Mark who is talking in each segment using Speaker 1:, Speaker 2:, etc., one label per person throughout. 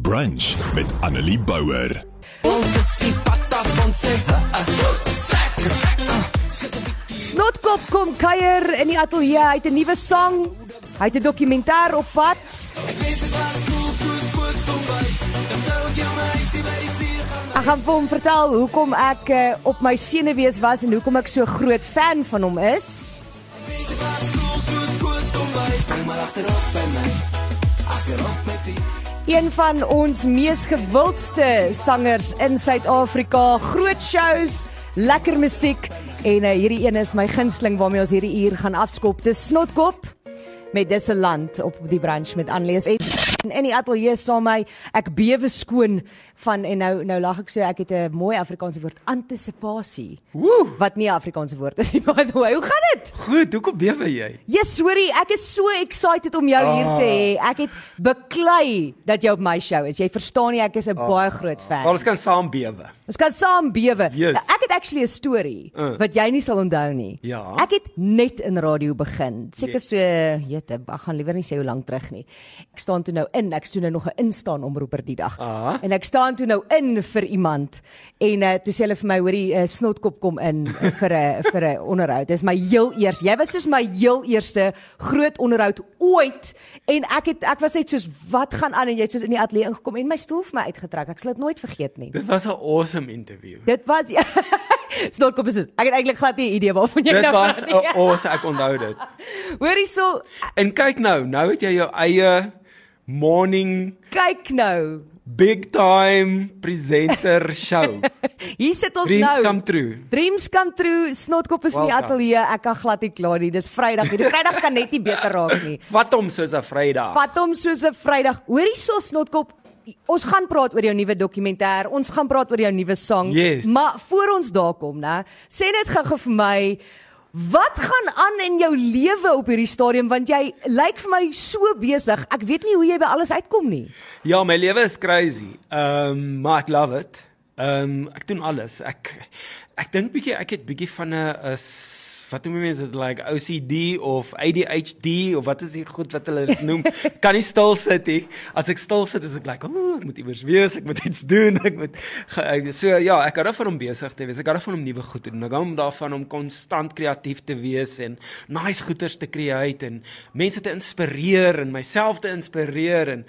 Speaker 1: Brunch met Annelie Bouwer.
Speaker 2: Ons is die patta van se
Speaker 3: Snotkop kom kuier in die ateljee. Hy het 'n nuwe sang. Hy het 'n dokumentêr op pad. Ek gaan vir hom vertel hoekom ek uh, op my senuwees was en hoekom ek so groot fan van hom is. Een van ons mees gewildste sangers in Suid-Afrika, groot shows, lekker musiek en uh, hierdie een is my gunsteling waarmee ons hierdie uur gaan afskop. Dis Snotkop met Disse Land op die branch met Anlees in die ateljee saam my ek bewe skoon van en nou nou lag ek so ek het 'n mooi Afrikaanse woord antisipasie
Speaker 4: Woe,
Speaker 3: wat nie 'n Afrikaanse woord is nie by the way hoe gaan dit
Speaker 4: goed, hoekom bewe jy?
Speaker 3: Yes, sorry, ek is so excited om jou ah. hier te hê. Ek het beklei dat jy op my show is. Jy verstaan nie ek is 'n ah. baie groot fan.
Speaker 4: Maar ons kan saam bewe.
Speaker 3: Ons kan saam bewe.
Speaker 4: Yes.
Speaker 3: Ek het actually 'n storie
Speaker 4: Uh.
Speaker 3: wat jy nie sal onthou nie.
Speaker 4: Ja.
Speaker 3: Ek het net in radio begin. Seker
Speaker 4: Yes.
Speaker 3: so, jette, ek gaan liewer nie sê hoe lank terug nie. Ek staan toe nou in. Ek doen nou nog 'n instaan omroeper die dag.
Speaker 4: Ah.
Speaker 3: En ek staan toe nou in vir iemand en uh, toe sê hulle vir my hoorie uh, snotkop kom in uh, vir 'n vir 'n onderhoud. Dis my heel eers. Jy was soos my heel eerste groot onderhoud ooit en ek het ek was net soos wat gaan aan en jy het soos in die ateljee ingekom en my stoel vir my uitgetrek. Ek sal dit nooit vergeet nie.
Speaker 4: Dit was 'n awesome interview.
Speaker 3: Dit was Snotkop is dit. Ek het eintlik glad nie 'n idee waarvan jy
Speaker 4: Dit
Speaker 3: nou
Speaker 4: was
Speaker 3: praat nie.
Speaker 4: awesome, ek onthou dit.
Speaker 3: Hoorie so
Speaker 4: En kyk nou, nou het jy jou eie morning
Speaker 3: kyk nou.
Speaker 4: big time presenter show.
Speaker 3: Hier sit ons
Speaker 4: Dreams
Speaker 3: nou.
Speaker 4: come true.
Speaker 3: Dreams come true. Snotkop is in die ateljee. Ek kan glad nie klaar nie. Dis Vrydag. Hierdie Vrydag kan net nie beter raak nie.
Speaker 4: Vat hom soos 'n Vrydag.
Speaker 3: Vat hom soos 'n Vrydag. Hoorie so Snotkop. Ons gaan praat oor jou nuwe dokumentêr. Ons gaan praat oor jou nuwe sang.
Speaker 4: Yes.
Speaker 3: Maar voor ons daar kom, né? Sê net gou-gou vir my Wat gaan aan in jou lewe op hierdie stadium want jy lyk vir my so besig. Ek weet nie hoe jy by alles uitkom nie.
Speaker 4: Ja, my lewe is crazy. Ehm, um, maar ek love it. Ehm, um, ek doen alles. Ek ek dink bietjie ek het bietjie van 'n wat noem mense dit like OCD of ADHD of wat is die goed wat hulle dit noem? kan nie stil sit nie. As ek stil sit is ek like, "Ooh, ek moet iewers wees, ek moet iets doen, ek moet ek, so ja, ek hou daarvan om besig te wees. Ek hou daarvan om nuwe goed te doen. Ek hou daarvan om konstant kreatief te wees en nice goeders te create en mense te inspireer en myself te inspireer en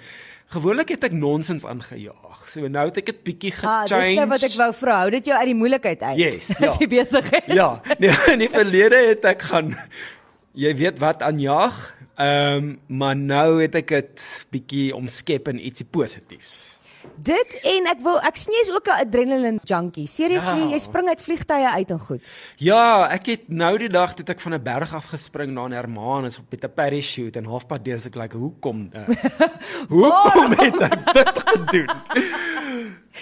Speaker 4: Gewoonlik het ek nonsens aangejaag. So nou het ek dit bietjie
Speaker 3: Ah, dis
Speaker 4: gechange.
Speaker 3: nou wat ek wou vra. Hou dit jou uit die moeilikheid uit.
Speaker 4: Yes,
Speaker 3: As
Speaker 4: ja.
Speaker 3: jy besig is.
Speaker 4: Ja, nee, in die verlede het ek gaan jy weet wat aanjaag. Ehm um, maar nou het ek dit bietjie omskep in ietsie positiefs.
Speaker 3: Dit en ek wil ek sien jy's ook 'n adrenaline junkie. Seriously,
Speaker 4: Ja.
Speaker 3: jy spring uit vliegtye uit en goed.
Speaker 4: Ja, ek het nou die dag het ek van 'n berg af gespring na 'n Hermanus op met 'n parachute en halfpad deur as ek like hoekom uh, hoekom het ek dit gedoen?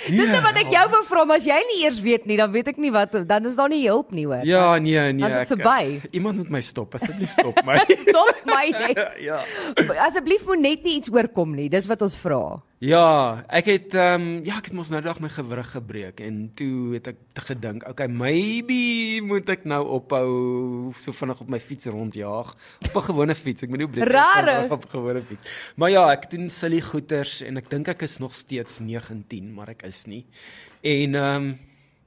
Speaker 3: Dis net wat ek jou wou vra, maar as jy nie eers weet nie, dan weet ek nie wat dan is daar nie hulp nie hoor.
Speaker 4: Ja, nee, nee.
Speaker 3: Dan is dit
Speaker 4: ek-
Speaker 3: verby.
Speaker 4: Iemand moet my stop, asseblief stop my.
Speaker 3: Stop my net.
Speaker 4: ja.
Speaker 3: Asseblief moet net nie iets oorkom nie. Dis wat ons vra.
Speaker 4: Ja, ek het ehm um, ja, ek het mos nou dag my gewrig gebreek en toe het ek gedink, okay, maybe moet ek nou ophou so vinnig op my fiets rondjaag op 'n gewone fiets. Ek moet nie op dit
Speaker 3: Rare.
Speaker 4: op 'n gewone fiets. Maar ja, ek doen silly goeters en ek dink ek is nog steeds 19, maar ek is nie. En ehm um,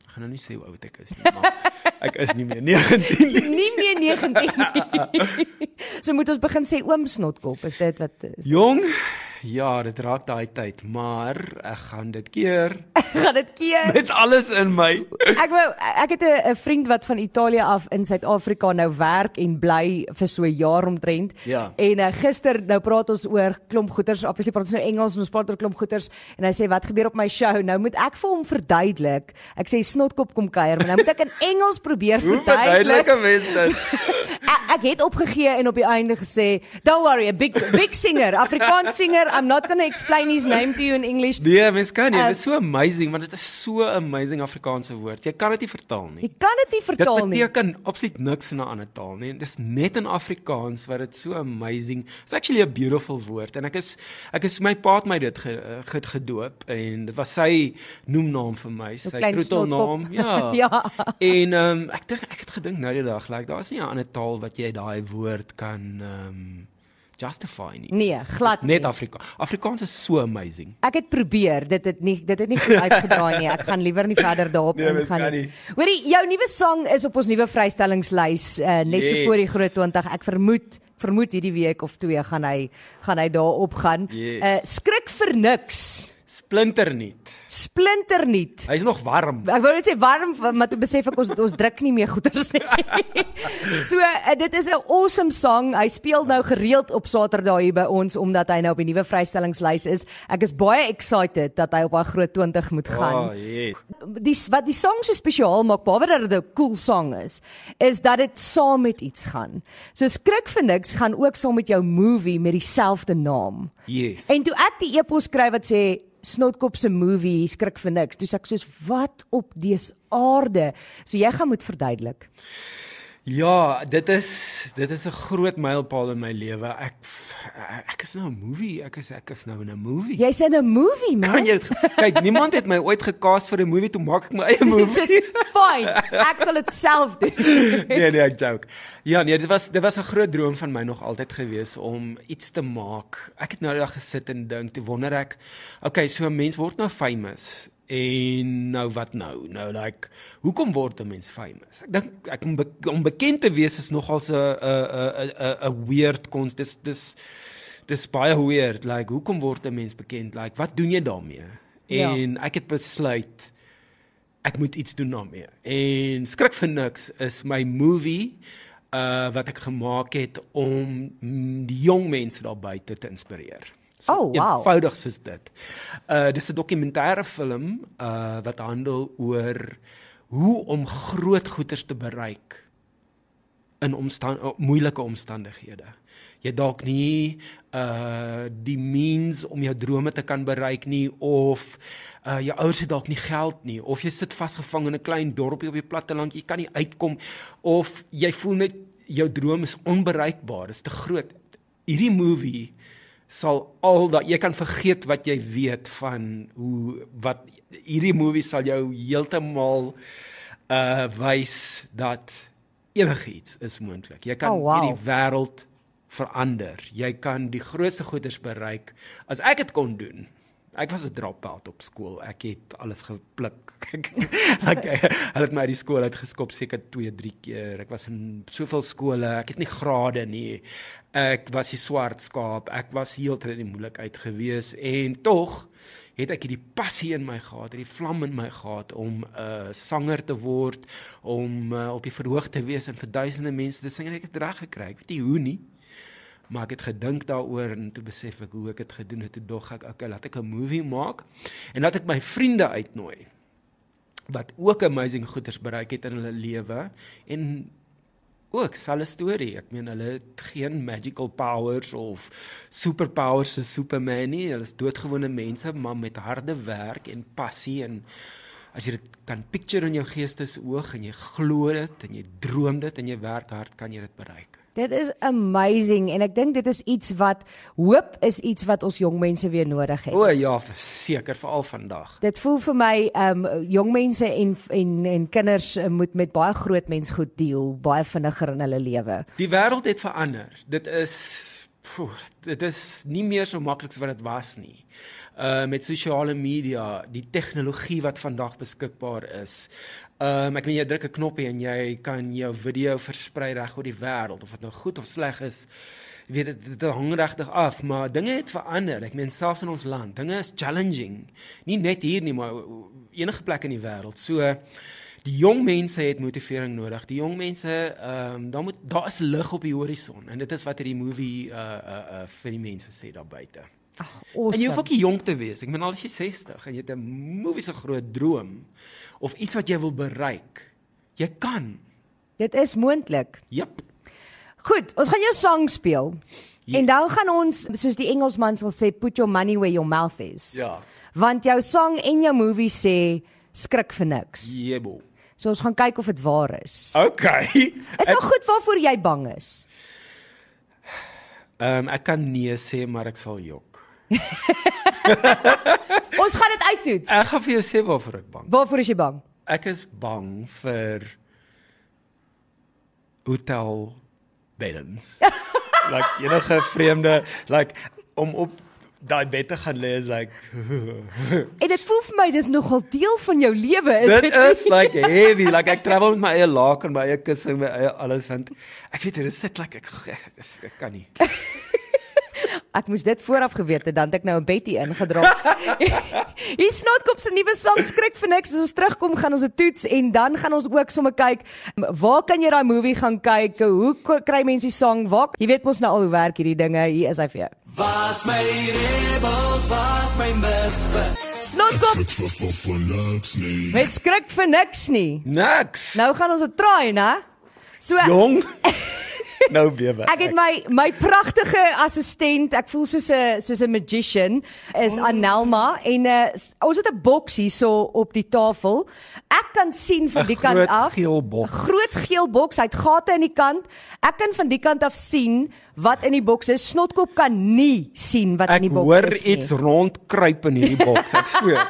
Speaker 4: ek gaan nou nie sê hoe oud ek is nie, maar ek is nie meer 19 nie.
Speaker 3: Nie meer 19 nie. so moet ons begin sê oom snotkop, is dit wat is?
Speaker 4: Jong, ja, dit raak daai tyd, maar ek gaan dit keer
Speaker 3: Gaan dit keer?
Speaker 4: met alles in my.
Speaker 3: Ek wou ek het 'n 'n vriend wat van Italië af in Suid-Afrika nou werk en bly vir so 'n jaar omtrent.
Speaker 4: Ja.
Speaker 3: En uh, gister nou praat ons oor klomp goeters, obviously praat ons nou Engels en ons praat oor klomp goeters en hy sê wat gebeur op my show? Nou moet ek vir hom verduidelik. Ek sê snotkop kom kuier, maar nou moet ek in Engels probeer
Speaker 4: Hoe
Speaker 3: verduidelik.
Speaker 4: verduidelike mens dit?
Speaker 3: Ek, ek het opgegee en op die einde gesê, "Don't worry, a big big singer, Afrikaans singer. I'm not going to explain his name to you in English."
Speaker 4: Nee, mens kan nie.
Speaker 3: Uh,
Speaker 4: Dit is so amazing want dit is so amazing Afrikaanse woord. Jy kan dit nie vertaal nie.
Speaker 3: Jy kan dit nie
Speaker 4: Dit
Speaker 3: vertaal nie.
Speaker 4: beteken absoluut niks in 'n ander taal nie. Dis net in Afrikaans wat dit so amazing. It's actually a beautiful woord en ek is ek is my pa het my dit ge, ge, gedoop en dit was sy noemnaam vir my, sy troetelnaam. Ja.
Speaker 3: Ja.
Speaker 4: En ehm um, ek dink ek het gedink nou die dag, like daar's nie 'n ander taal wat jy daai woord kan ehm um, justify nie.
Speaker 3: Nee, glad
Speaker 4: Dis net
Speaker 3: nie.
Speaker 4: Afrika. Afrikaans is so amazing.
Speaker 3: Ek het probeer, dit het nie dit het nie goed uitgedraai nie. Ek gaan liewer nie verder daarop
Speaker 4: Nee,
Speaker 3: ingaan nie.
Speaker 4: nie.
Speaker 3: Hoorie, jou nuwe sang is op ons nuwe vrystellingslys uh, net so
Speaker 4: Yes.
Speaker 3: voor die groot 20. Ek vermoed vermoed hierdie week of twee gaan hy gaan hy daarop gaan.
Speaker 4: Yes.
Speaker 3: Uh skrik vir niks.
Speaker 4: Splinter nie.
Speaker 3: Splinternuut.
Speaker 4: Hy's nog warm.
Speaker 3: Ek wou net sê warm, maar toe besef ek ons ons druk nie meer goeders nie. so uh, dit is 'n awesome song. Hy speel nou gereeld op Saterdag hier by ons omdat hy nou op die nuwe vrystellingslys is. Ek is baie excited dat hy op daai groot 20 moet gaan.
Speaker 4: Oh, yes.
Speaker 3: Die wat die song so spesiaal maak, behalwe dat dit 'n cool song is, is dat dit saam met iets gaan. So skrik vir niks gaan ook saam met jou movie met dieselfde naam.
Speaker 4: Yes.
Speaker 3: En toe ek die e-pos skryf wat sê Snotkop se movie skrik vir niks, toe sê ek soos wat op dese aarde. So jy gaan moet verduidelik.
Speaker 4: Ja, dit is dit is 'n groot mylpaal in my lewe. Ek ek is nou 'n movie. Ek is ek is nou in 'n movie.
Speaker 3: Jy's in 'n movie,
Speaker 4: Kan
Speaker 3: man.
Speaker 4: jy dit kyk, niemand het my ooit gecast vir 'n movie toe maak ek my eie movie.
Speaker 3: Soos fine. Ek sal dit self doen.
Speaker 4: nee nee, ek joke. Ja, nee, dit was dit was 'n groot droom van my nog altyd gewees om iets te maak. Ek het nou daag gesit en dink, toe wonder ek, okay, so 'n mens word nou famous en nou wat nou? Nou like, hoekom word 'n mens famous? Ek dink ek om, be om bekend te wees is nogal 'n 'n 'n 'n weird kons. Dis dis dis baie weird. Like, hoekom word 'n mens bekend? Like, wat doen jy daarmee?
Speaker 3: Ja.
Speaker 4: En ek het besluit ek moet iets doen daarmee. En skrik vir niks is my movie uh wat ek gemaak het om die jong mense daar buite te inspireer.
Speaker 3: Oh, wow.
Speaker 4: Eenvoudig soos dit. Uh dis 'n dokumentêre film uh wat handel oor hoe om groot goeders te bereik in omstand uh, moeilike omstandighede. Jy dalk nie uh die means om jou drome te kan bereik nie of uh jou ouers het dalk nie geld nie of jy sit vasgevang in 'n klein dorpie op die platteland, jy kan nie uitkom of jy voel net jou droom is onbereikbaar, dit is te groot. Hierdie movie sal al dat jy kan vergeet wat jy weet van hoe wat hierdie movie sal jou heeltemal uh wys dat enigiets is moontlik. Jy kan
Speaker 3: Oh, wow.
Speaker 4: hierdie wêreld verander. Jy kan die grootste goeders bereik as ek dit kon doen. Ek was 'n dropout op skool. Ek het alles gepluk. Ek ek hulle het my uit die skool uitgeskop seker 2, 3 keer. Ek was in soveel skole. Ek het nie grade nie. Ek was die swart skaap. Ek was heeltyd in die moeilikheid gewees en tog het ek hierdie passie in my gehad, hierdie vlam in my gehad om 'n uh, sanger te word, om uh, op die verhoog te wees en vir duisende mense te sing en ek het reg gekry. Ek weet nie hoe nie. Maar ek het gedink daaroor en toe besef ek hoe ek dit gedoen het. Toe dog ek, okay, laat ek 'n movie maak en laat ek my vriende uitnooi wat ook amazing goeders bereik het in hulle lewe en ook selfe storie. Ek meen hulle het geen magical powers of superpowers so Superman nie. Hulle is doodgewone mense maar met harde werk en passie en as jy dit kan picture in jou geestesoog en jy glo dit en jy droom dit en jy werk hard, kan jy dit bereik.
Speaker 3: Dit is amazing en ek dink dit is iets wat hoop is iets wat ons jong mense weer nodig het.
Speaker 4: O ja, verseker veral vandag.
Speaker 3: Dit voel vir my ehm um, jong mense en en en kinders uh, moet met baie groot mens goed deel, baie vinniger in hulle lewe.
Speaker 4: Die wêreld het verander. Dit is poeh, dit is nie meer so maklik as wat dit was nie. Uh met sosiale media, die tegnologie wat vandag beskikbaar is. Um ek meen jy druk 'n knoppie en jy kan jou video versprei reg oor die wêreld of dit nou goed of sleg is. Jy weet dit, dit hang regtig af, maar dinge het verander. Ek meen selfs in ons land, dinge is challenging. Nie net hier nie, maar enige plek in die wêreld. So die jong mense het motivering nodig. Die jong mense, ehm um, daar moet daar is lig op die horison en dit is wat hierdie movie uh uh, uh vir die mense sê daar buite.
Speaker 3: Ag,
Speaker 4: En jy hoef
Speaker 3: awesome.
Speaker 4: ook nie jonk te wees. Ek meen al is jy 60 en jy het 'n movie se groot droom of iets wat jy wil bereik. Jy kan.
Speaker 3: Dit is moontlik.
Speaker 4: Jep.
Speaker 3: Goed, ons gaan jou sang speel.
Speaker 4: Yes.
Speaker 3: En dan gaan ons soos die Engelsman sal sê put your money where your mouth is.
Speaker 4: Ja.
Speaker 3: Want jou sang en jou movie sê skrik vir niks.
Speaker 4: Jebo.
Speaker 3: So ons gaan kyk of dit waar is.
Speaker 4: Okay.
Speaker 3: Is nou goed waarvoor jy bang is.
Speaker 4: Ehm um, ek kan nee sê, maar ek sal jok.
Speaker 3: Ons gaan dit uittoets.
Speaker 4: Ek gaan vir jou sê waarvoor ek bang.
Speaker 3: Waarvoor is jy bang?
Speaker 4: Ek is bang vir hotel beddens. like enige vreemde like om op daai bed te gaan lê is like
Speaker 3: En dit voel vir my dis nogal deel van jou lewe, is
Speaker 4: dit is like heavy like ek travel met my eie laken, my eie kussing, my eie alles want ek weet dit is dit like ek, ek, ek kan nie.
Speaker 3: Ek moes dit vooraf geweet het, dan ek nou 'n Betty ingedrop. Hier Snotkop se nuwe sang skrik vir niks. As ons terugkom, gaan ons dit toets en dan gaan ons ook sommer kyk waar kan jy daai movie gaan kyk? Hoe kry mense die sang? Waar jy weet mos nou al hoe werk hierdie dinge. Hier is hy vir jou.
Speaker 2: Was my rebels, was my misfit.
Speaker 3: Snotkop met skrik vir niks nie.
Speaker 4: Niks.
Speaker 3: Nou gaan ons dit try, né? So
Speaker 4: Jong. nou bewe.
Speaker 3: Ek het my my pragtige assistent, ek voel soos 'n soos 'n magician is Anelma en uh, ons het 'n boks hierso op die tafel. Ek kan sien van
Speaker 4: 'n
Speaker 3: die kant
Speaker 4: groot
Speaker 3: af.
Speaker 4: geel boks.
Speaker 3: Groot geel boks, hy het gate in die kant. Ek kan van die kant af sien wat in die boks is. Snotkop kan nie sien wat in
Speaker 4: Ek
Speaker 3: die boks
Speaker 4: hoor
Speaker 3: is nie.
Speaker 4: iets rondkruip in hierdie boks. Ek sweer.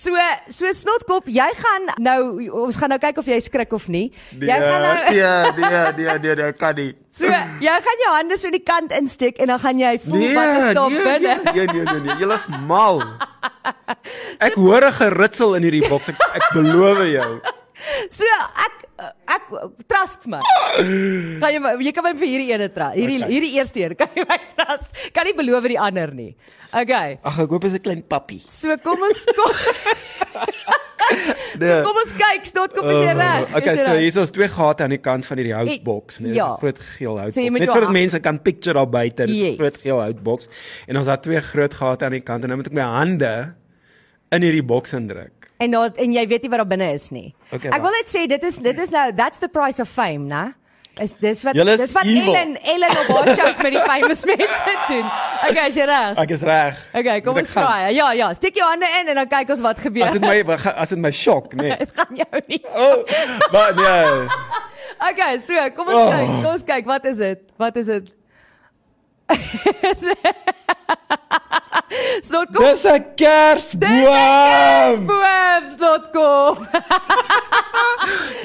Speaker 3: So so Snotkop, jy gaan nou ons gaan nou kyk of jy skrik of nie.
Speaker 4: Nee,
Speaker 3: Jy gaan nou
Speaker 4: nee, nee, nee, nee, nee, kan nie.
Speaker 3: So, jy gaan jou hande so die kant insteek en dan gaan jy voel wat is daar
Speaker 4: nee,
Speaker 3: binne.
Speaker 4: Nee, nee, nee, nee, jy is mal. Ek hoor 'n geritsel in hierdie boks. Ek, ek beloof jou.
Speaker 3: So ek ek trust my. Kan jy my- jy kan my vir hierdie ene trust. Hierdie
Speaker 4: Okay.
Speaker 3: hierdie eerste een kan jy my trust. Kan nie beloof die ander nie. Okay.
Speaker 4: Ag, ek hoop is 'n klein pappie.
Speaker 3: So kom ons kom.
Speaker 4: Nee.
Speaker 3: Kom ons kyk, stot kom reg.
Speaker 4: Uh, okay,
Speaker 3: Is jy
Speaker 4: so
Speaker 3: reg?
Speaker 4: hier is twee gate aan die kant van hierdie houtboks, nee,
Speaker 3: Ja.
Speaker 4: groot geel houtboks.
Speaker 3: So
Speaker 4: Net sodat mense kan picture daar buite,
Speaker 3: Yes.
Speaker 4: groot geel houtboks. En ons het twee groot gate aan die kant en nou moet ek my hande in hierdie boks indruk.
Speaker 3: En nou en jy weet nie wat daar binne is nie.
Speaker 4: Okay,
Speaker 3: ek wil net sê dit is dit is nou that's the price of fame, né? Is dis wat
Speaker 4: Julle is
Speaker 3: dis wat
Speaker 4: evil.
Speaker 3: Ellen Ellen op haar shows met die famous mense doen. Okay, is jy reg?
Speaker 4: Ek is reg.
Speaker 3: Okay, kom ons try. Ja, ja, steek jou hande in en dan kyk ons wat gebeur.
Speaker 4: As dit my as dit my shock, nee.
Speaker 3: Dit gaan jou nie.
Speaker 4: Oh, maar nee.
Speaker 3: Okay, so kom ons
Speaker 4: Oh.
Speaker 3: kyk. Kom ons kyk, wat is dit? Wat is dit? Slotkom.
Speaker 4: Dis 'n kersboom.
Speaker 3: Boom, slotkom.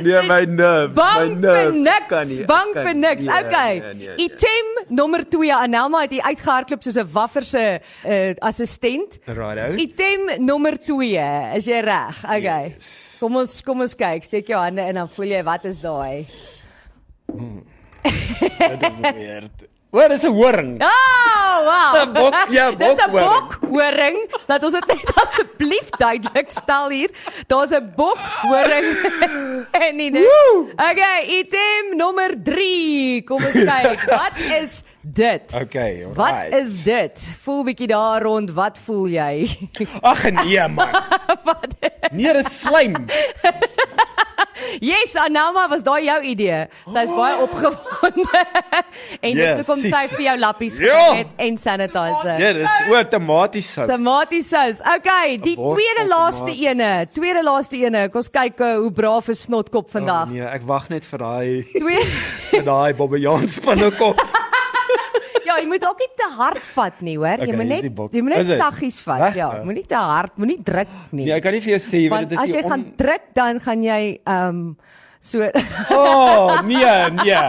Speaker 4: Nee, my nerves, my
Speaker 3: Bang vir
Speaker 4: nerves.
Speaker 3: niks.
Speaker 4: Kan nie,
Speaker 3: Bang
Speaker 4: kan
Speaker 3: vir niks.
Speaker 4: Nee,
Speaker 3: Okay.
Speaker 4: nee, nee, nee.
Speaker 3: Item nommer 2 Anelma het hier uitgehardloop soos 'n waffer se uh, assistent.
Speaker 4: Righto.
Speaker 3: Item nommer 2, is jy reg? Okay.
Speaker 4: Yes.
Speaker 3: Kom ons kom ons kyk. Steek jou hande in dan voel jy wat is daai?
Speaker 4: Dit is weird. Wat is 'n horing?
Speaker 3: Oh, wow.
Speaker 4: 'n bok- ja,
Speaker 3: Dis 'n
Speaker 4: bokhoring.
Speaker 3: bokhoring. Laat ons dit net asseblief duidelik stel hier. Daar's 'n bokhoring en nie dit. Okay, item nommer 3. Kom ons kyk. Wat is dit?
Speaker 4: Okay,
Speaker 3: Wat
Speaker 4: right.
Speaker 3: is dit? Voel bietjie daar rond. Wat voel jy?
Speaker 4: Ag nee man.
Speaker 3: Wat?
Speaker 4: Nee, dis slijm.
Speaker 3: Yes, Anelma, was daai jou idee? Sy's baie opgewonde. en dis
Speaker 4: Yes,
Speaker 3: hoekom sy vir jou lappies
Speaker 4: Ja.
Speaker 3: gegee het en sanitizer.
Speaker 4: Ja, dis o tomatiesout.
Speaker 3: Tomatiesous. Okay, die
Speaker 4: bos
Speaker 3: tweede laaste ene. Tweede laaste ene. Kom ons kyk uh, hoe braaf is Snotkop vandag.
Speaker 4: Oh, nee, ek wag net vir daai
Speaker 3: Twee
Speaker 4: vir daai bobbejaan spinnekop.
Speaker 3: Ja, jy moet ook nie te hard vat nie, hoor.
Speaker 4: Okay,
Speaker 3: jy moet
Speaker 4: hier is
Speaker 3: net jy moet net saggies vat.
Speaker 4: Regtig?
Speaker 3: Ja, moenie te hard, moenie druk nie.
Speaker 4: Nee, ek kan nie vir jou sê, jy weet dit is
Speaker 3: as jy
Speaker 4: die
Speaker 3: gaan druk dan gaan jy ehm um, so
Speaker 4: Oh, nee, nee.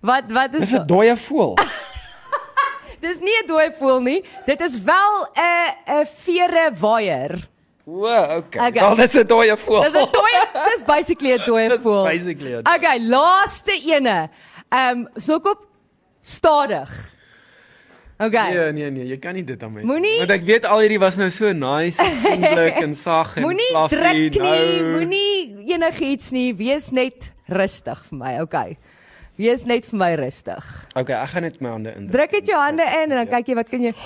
Speaker 3: wat wat is
Speaker 4: Dis 'n dooie voël.
Speaker 3: Dis nie 'n dooi voel nie. Dit is wel 'n 'n vere waier.
Speaker 4: O, okay.
Speaker 3: Okay.
Speaker 4: Wel, dis 'n dooie voël.
Speaker 3: Dis 'n dooie dis basically 'n dooie
Speaker 4: Dis
Speaker 3: voel.
Speaker 4: basically dooie-
Speaker 3: Okay, laaste ene. Ehm um, Snotkop stadig. Okay.
Speaker 4: Nee, nee, nee, jy kan nie dit aan my.
Speaker 3: Moenie-
Speaker 4: Want ek weet al hierdie was nou so nice en vriendelik en sag en
Speaker 3: Moenie
Speaker 4: fluffy,
Speaker 3: druk nie,
Speaker 4: nou.
Speaker 3: moenie enigiets nie. Wees net rustig vir my, okay. Wees net vir my rustig.
Speaker 4: Okay, ek gaan net my hande indruk.
Speaker 3: Druk net jou hande in en dan kyk jy wat kan jy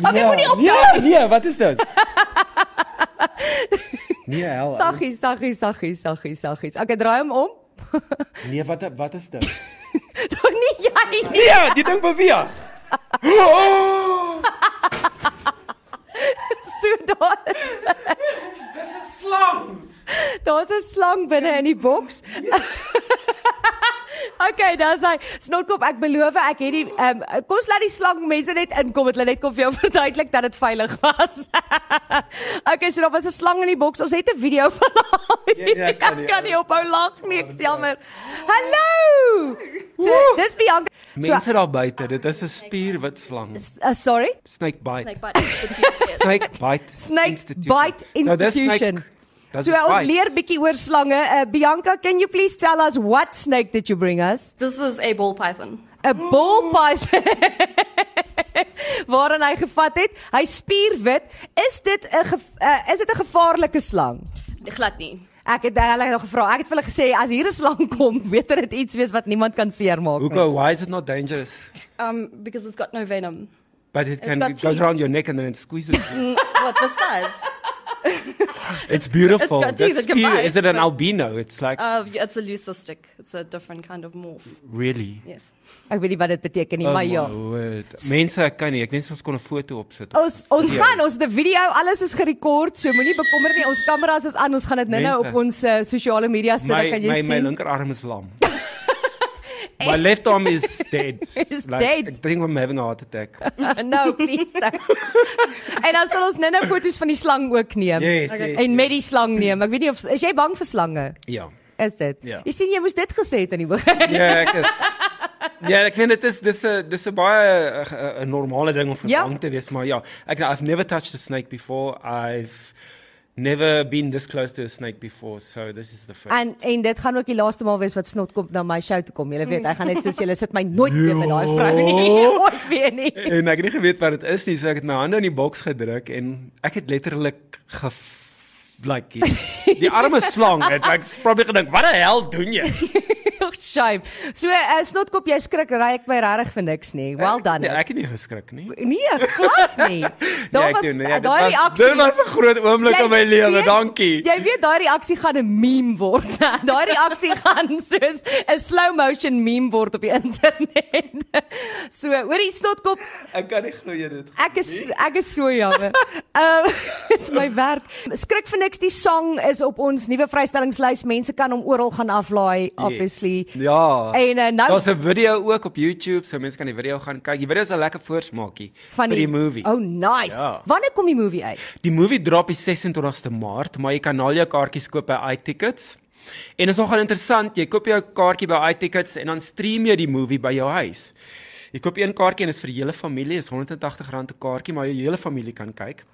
Speaker 3: Okay, moenie op
Speaker 4: Nee, nee, wat is dit? nee, hel.
Speaker 3: saggies, saggies, saggies, saggies, saggies. Okay, draai hom om.
Speaker 4: Nee, wat wat is dit?
Speaker 3: Nie.
Speaker 4: Nee, die ding beweeg. Oh,
Speaker 3: So daar.
Speaker 4: dis 'n slang.
Speaker 3: Daar's 'n slang binne in die boks. Okay, dan sê Snotkop, ek beloof ek het die ehm um, kom ons laat die slang mense net inkom dat hulle net kom vir jou verduidelik dat dit veilig was. okay, so daar was 'n slang in die boks. Ons het 'n video van haar.
Speaker 4: Ja, ja, ek kan nie-
Speaker 3: ek kan nie ophou lag nie, ek's jammer. Hallo. So, dis Bianca.
Speaker 4: Mense daar buite, dit is 'n spierwit slang.
Speaker 3: So, uh, sorry.
Speaker 4: Snake bite.
Speaker 5: Like but yes.
Speaker 4: Snake bite.
Speaker 3: Snake
Speaker 4: Institution.
Speaker 3: bite
Speaker 4: Nou, dis snake-
Speaker 3: institution.
Speaker 4: does
Speaker 3: So
Speaker 4: it
Speaker 3: ons leer bietjie oor slange. Uh, Bianca, can you please tell us what snake did you bring us?
Speaker 5: this is a ball python.
Speaker 3: 'n Ball python. Waarin hy gevat het. Hy spierwit. Is dit 'n uh, is dit 'n gevaarlike slang?
Speaker 5: Glad nie.
Speaker 3: Ek het hulle nog gevra. Ek het vir hulle gesê as hier 'n slang kom, beter dit iets wees wat niemand kan seermaak nie.
Speaker 4: Hugo, why is it not dangerous?
Speaker 5: Um, because it's got no venom.
Speaker 4: But it can it goes around your neck and then it squeezes.
Speaker 5: Mm, what the size?
Speaker 4: It's beautiful.
Speaker 5: It's got teeth, it
Speaker 4: is it an
Speaker 5: but-
Speaker 4: albino? It's like
Speaker 5: Uh, yeah, it's a leucistic. It's a different kind of morph.
Speaker 4: really.
Speaker 5: Yes.
Speaker 3: Ek weet nie wat dit beteken nie,
Speaker 4: Oh
Speaker 3: maar
Speaker 4: my
Speaker 3: ja.
Speaker 4: Mense, ek kan nie. Ek wens ons kon 'n foto opsit.
Speaker 3: Ons ons
Speaker 4: Ja.
Speaker 3: gaan ons 'n video, alles is gerekord, so moenie bekommer nie. Ons kameras is aan. Ons gaan dit nou-nou op ons uh, sosiale media sit,
Speaker 4: My
Speaker 3: kan jy
Speaker 4: my my
Speaker 3: sien.
Speaker 4: linkerarm is lam. my left arm is dead.
Speaker 3: Is dead.
Speaker 4: Ek dink I'm having a heart attack.
Speaker 3: no, please don't. en dan sal ons nou-nou foto's van die slang ook neem.
Speaker 4: Yes, yes,
Speaker 3: en
Speaker 4: yes.
Speaker 3: met die slang neem. Ek weet nie of is jy bang vir slange?
Speaker 4: Ja.
Speaker 3: Is dit?
Speaker 4: Ja.
Speaker 3: Jy sien jy moes dit gesê het aan die begin.
Speaker 4: Ja, ek is. Ja, ek vind dit is dis 'n dis 'n baie 'n normale ding om vir
Speaker 3: Ja.
Speaker 4: bang te wees, maar ja, ek I've never touched a snake before. I've never been this close to a snake before, so this is the first.
Speaker 3: En en dit gaan ook die laaste maal wees wat snot kom na my show toe kom. Jy weet, hy gaan net soos julle sit my nooit weer met daai vrou nie. Ooit weer nie.
Speaker 4: en ek het nie geweet wat dit is nie, so ek het my hande in die boks gedruk en ek het letterlik ge like die arme slang het ek probeer gedink, wat die hel doen jy?
Speaker 3: Shame. So uh, snotkop, jy skrik ryk my regtig vir niks nie. Well done.
Speaker 4: Nee,
Speaker 3: Nee,
Speaker 4: ek het nie geskrik nie.
Speaker 3: nee glad nie. Daar
Speaker 4: ek
Speaker 3: was
Speaker 4: ja, dit
Speaker 3: daai
Speaker 4: was-
Speaker 3: reaksie.
Speaker 4: Dit was 'n groot oomblik in my lewe. Dankie.
Speaker 3: Jy weet daai reaksie gaan 'n meme word. daai reaksie gaan soos 'n slow motion meme word op die internet. so, hoorie snotkop,
Speaker 4: Ek kan nie glo jy dit.
Speaker 3: Ek is ek is so jammer. Ehm dit's my werk. Skrik vir niks die song is op ons nuwe vrystellingslys. Mense kan hom oral gaan aflaai obviously.
Speaker 4: Ja.
Speaker 3: En uh, nou
Speaker 4: Daar's 'n video ook op YouTube, so mense kan die video gaan kyk. Die video is 'n lekker voorsmaakie
Speaker 3: van
Speaker 4: vir die movie.
Speaker 3: Oh nice.
Speaker 4: Ja.
Speaker 3: Wanneer kom die movie uit?
Speaker 4: Die movie drop die 26ste Maart, maar jy kan al jou kaartjies koop by iTickets. En is nogal interessant, jy koop jou kaartjie by iTickets en dan stream jy die movie by jou huis. Jy koop een kaartjie en dit is vir die hele familie, is R180 'n kaartjie, maar jou hele familie kan kyk.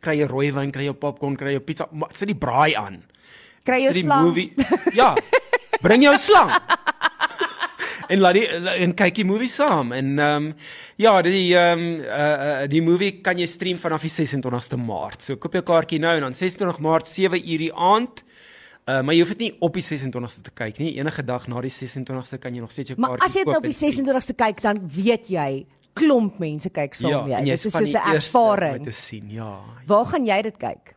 Speaker 4: Kry jy rooiwyn, kry jy popcorn, kry jy pizza, sit die braai aan.
Speaker 3: Kry jou
Speaker 4: die
Speaker 3: slang.
Speaker 4: movie. Ja. Bring jou slang. en laat die en kyk die movie saam en ehm um, ja, die ehm um, uh, uh, die movie kan jy stream vanaf die 26ste Maart. So koop jou kaartjie nou en dan 26 Maart 7 uur die aand. Uh, maar jy hoef dit nie op die 26ste te kyk nie. Enige dag na die 26ste kan jy nog steeds jou
Speaker 3: Maar
Speaker 4: kaartjie
Speaker 3: as jy dit
Speaker 4: koop
Speaker 3: op die
Speaker 4: en stream.
Speaker 3: 26ste kyk, dan weet jy klomp mense kyk saam
Speaker 4: ja,
Speaker 3: jou.
Speaker 4: en
Speaker 3: Dit is soos 'n ervaring.
Speaker 4: om te sien, ja.
Speaker 3: Waar gaan jy dit kyk?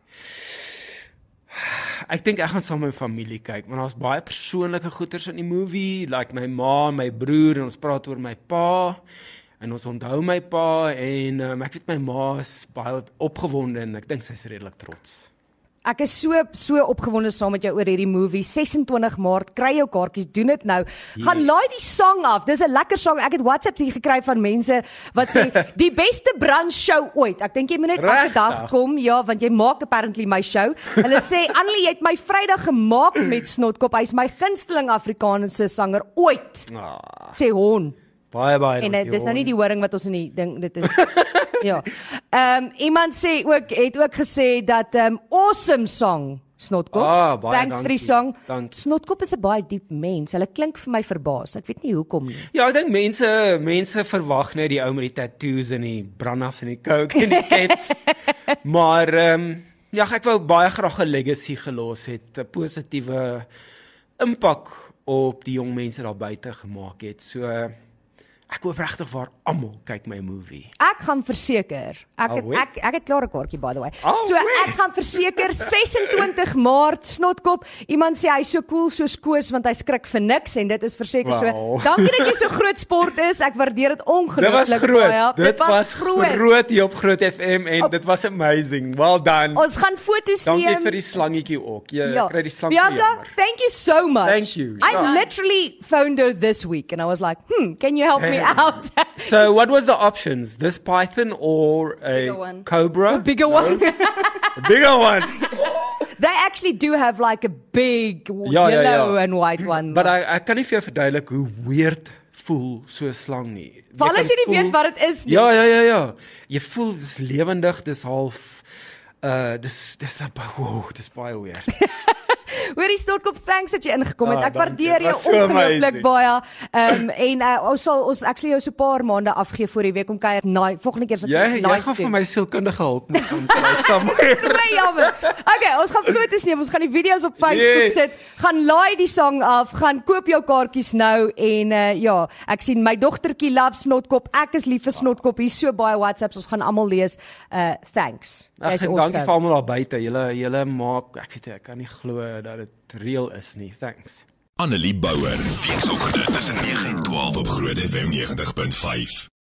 Speaker 4: Ek dink ek gaan saam met my familie kyk want daar's baie persoonlike goeters in die movie, like my ma, my broer en ons praat oor my pa en ons onthou my pa en um, ek weet my ma is baie opgewonde en ek dink sy's redelik trots.
Speaker 3: Ek is so so opgewonde saam met jou oor hierdie movie 26 Maart. Kry jou kaartjies, doen dit nou. Gaan
Speaker 4: Yes.
Speaker 3: laai die sang af. Dis 'n lekker sang. Ek het WhatsApps hier gekry van mense wat sê die beste brunch show ooit. Ek dink jy moet net elke dag kom, ja, want jy maak apparently my show. Hulle sê Annelie, jy het my Vrydag gemaak met Snotkop. Hy's my gunsteling Afrikaanse sanger ooit.
Speaker 4: Ah,
Speaker 3: Sê hon.
Speaker 4: baie baie.
Speaker 3: En
Speaker 4: dankie,
Speaker 3: dis nou nie die horing wat ons in die ding dit is. ja. Ehm um, iemand sê ook het ook gesê dat ehm um, awesome song Snotkop.
Speaker 4: Ah, baie
Speaker 3: Thanks vir die
Speaker 4: dankie.
Speaker 3: song.
Speaker 4: Dankie.
Speaker 3: Snotkop is 'n baie diep mens. Hulle klink vir my verbaas. Ek weet nie hoekom nie.
Speaker 4: Ja, ek dink mense mense verwag net die ou met die tattoos en die brandas en die coke en die caps. maar ehm um, ja, ek wou baie graag 'n legacy gelos het, 'n positiewe impak op die jong mense daar buite gemaak het. So ek hoop regtig waar almal kyk my movie.
Speaker 3: Ek gaan verseker. Ek het, ek ek het klaar 'n kaartjie by the way.
Speaker 4: Oh,
Speaker 3: so ek gaan verseker 26 Maart snotkop. Iemand sê hy's so cool soos Koos want hy skrik vir niks en dit is verseker
Speaker 4: Wow.
Speaker 3: so. Dankie dat jy so groot sport is. Ek waardeer dit
Speaker 4: Dit was
Speaker 3: ongelooflik
Speaker 4: groot.
Speaker 3: baie.
Speaker 4: Dit was groot hier op Groot FM en
Speaker 3: Op-
Speaker 4: dit was amazing. Well done.
Speaker 3: Ons gaan foto's
Speaker 4: Dankie
Speaker 3: neem.
Speaker 4: vir die slangetjie ook. Jy
Speaker 3: Ja.
Speaker 4: kry die slang
Speaker 3: Bianca, thank you so much.
Speaker 4: Thank you.
Speaker 3: I
Speaker 4: Ja.
Speaker 3: literally phoned her this week and I was like, "Hmm, can you help me
Speaker 4: Yeah.
Speaker 3: out?"
Speaker 4: So what was the options? This python or a
Speaker 5: Bigger one.
Speaker 4: cobra?
Speaker 3: Bigger one.
Speaker 4: A bigger one.
Speaker 3: they actually do have like a big w-
Speaker 4: Ja, ja,
Speaker 3: yellow and white one.
Speaker 4: But ek ek kan nie vir jou verduidelik hoe weird voel so 'n slang nie.
Speaker 3: Val as jy nie
Speaker 4: kan
Speaker 3: weet wat dit is nie.
Speaker 4: Ja, ja, ja, ja. Jy voel dis lewendig, dis half uh dis dis 'n wow, dis baie weird.
Speaker 3: Hoorie Stortkop, thanks dat jy ingekom het.
Speaker 4: Ah,
Speaker 3: Ek waardeer jou
Speaker 4: so
Speaker 3: ongelooflik baie. Ehm um, en uh, ons sal ons ek sal jou so 'n paar maande afgee voor die week om kuier. Nee, volgende keer sal
Speaker 4: Jy
Speaker 3: ons
Speaker 4: jy
Speaker 3: nice
Speaker 4: gaan vir
Speaker 3: doen.
Speaker 4: my sielkundige hulp moet gaan kry somewhere.
Speaker 3: Baie jammer. Okay, ons gaan foto's neem. Ons gaan die video's op Facebook
Speaker 4: Yes.
Speaker 3: sit. Gaan laai die song af. Gaan koop jou kaartjies nou en uh, ja, ek sien my dogtertjie love snotkop. Ek is lief vir snotkop. Hier's so baie WhatsApps. Ons gaan almal lees. Uh thanks.
Speaker 4: Ag, en dankie vir almal daar buite. Julle julle maak ek weet ek kan nie glo dat dit reël is nie. Thanks.
Speaker 1: Annelie Bouwer. Weekoggend tussen 9 en 12 op Groot FM 90.5.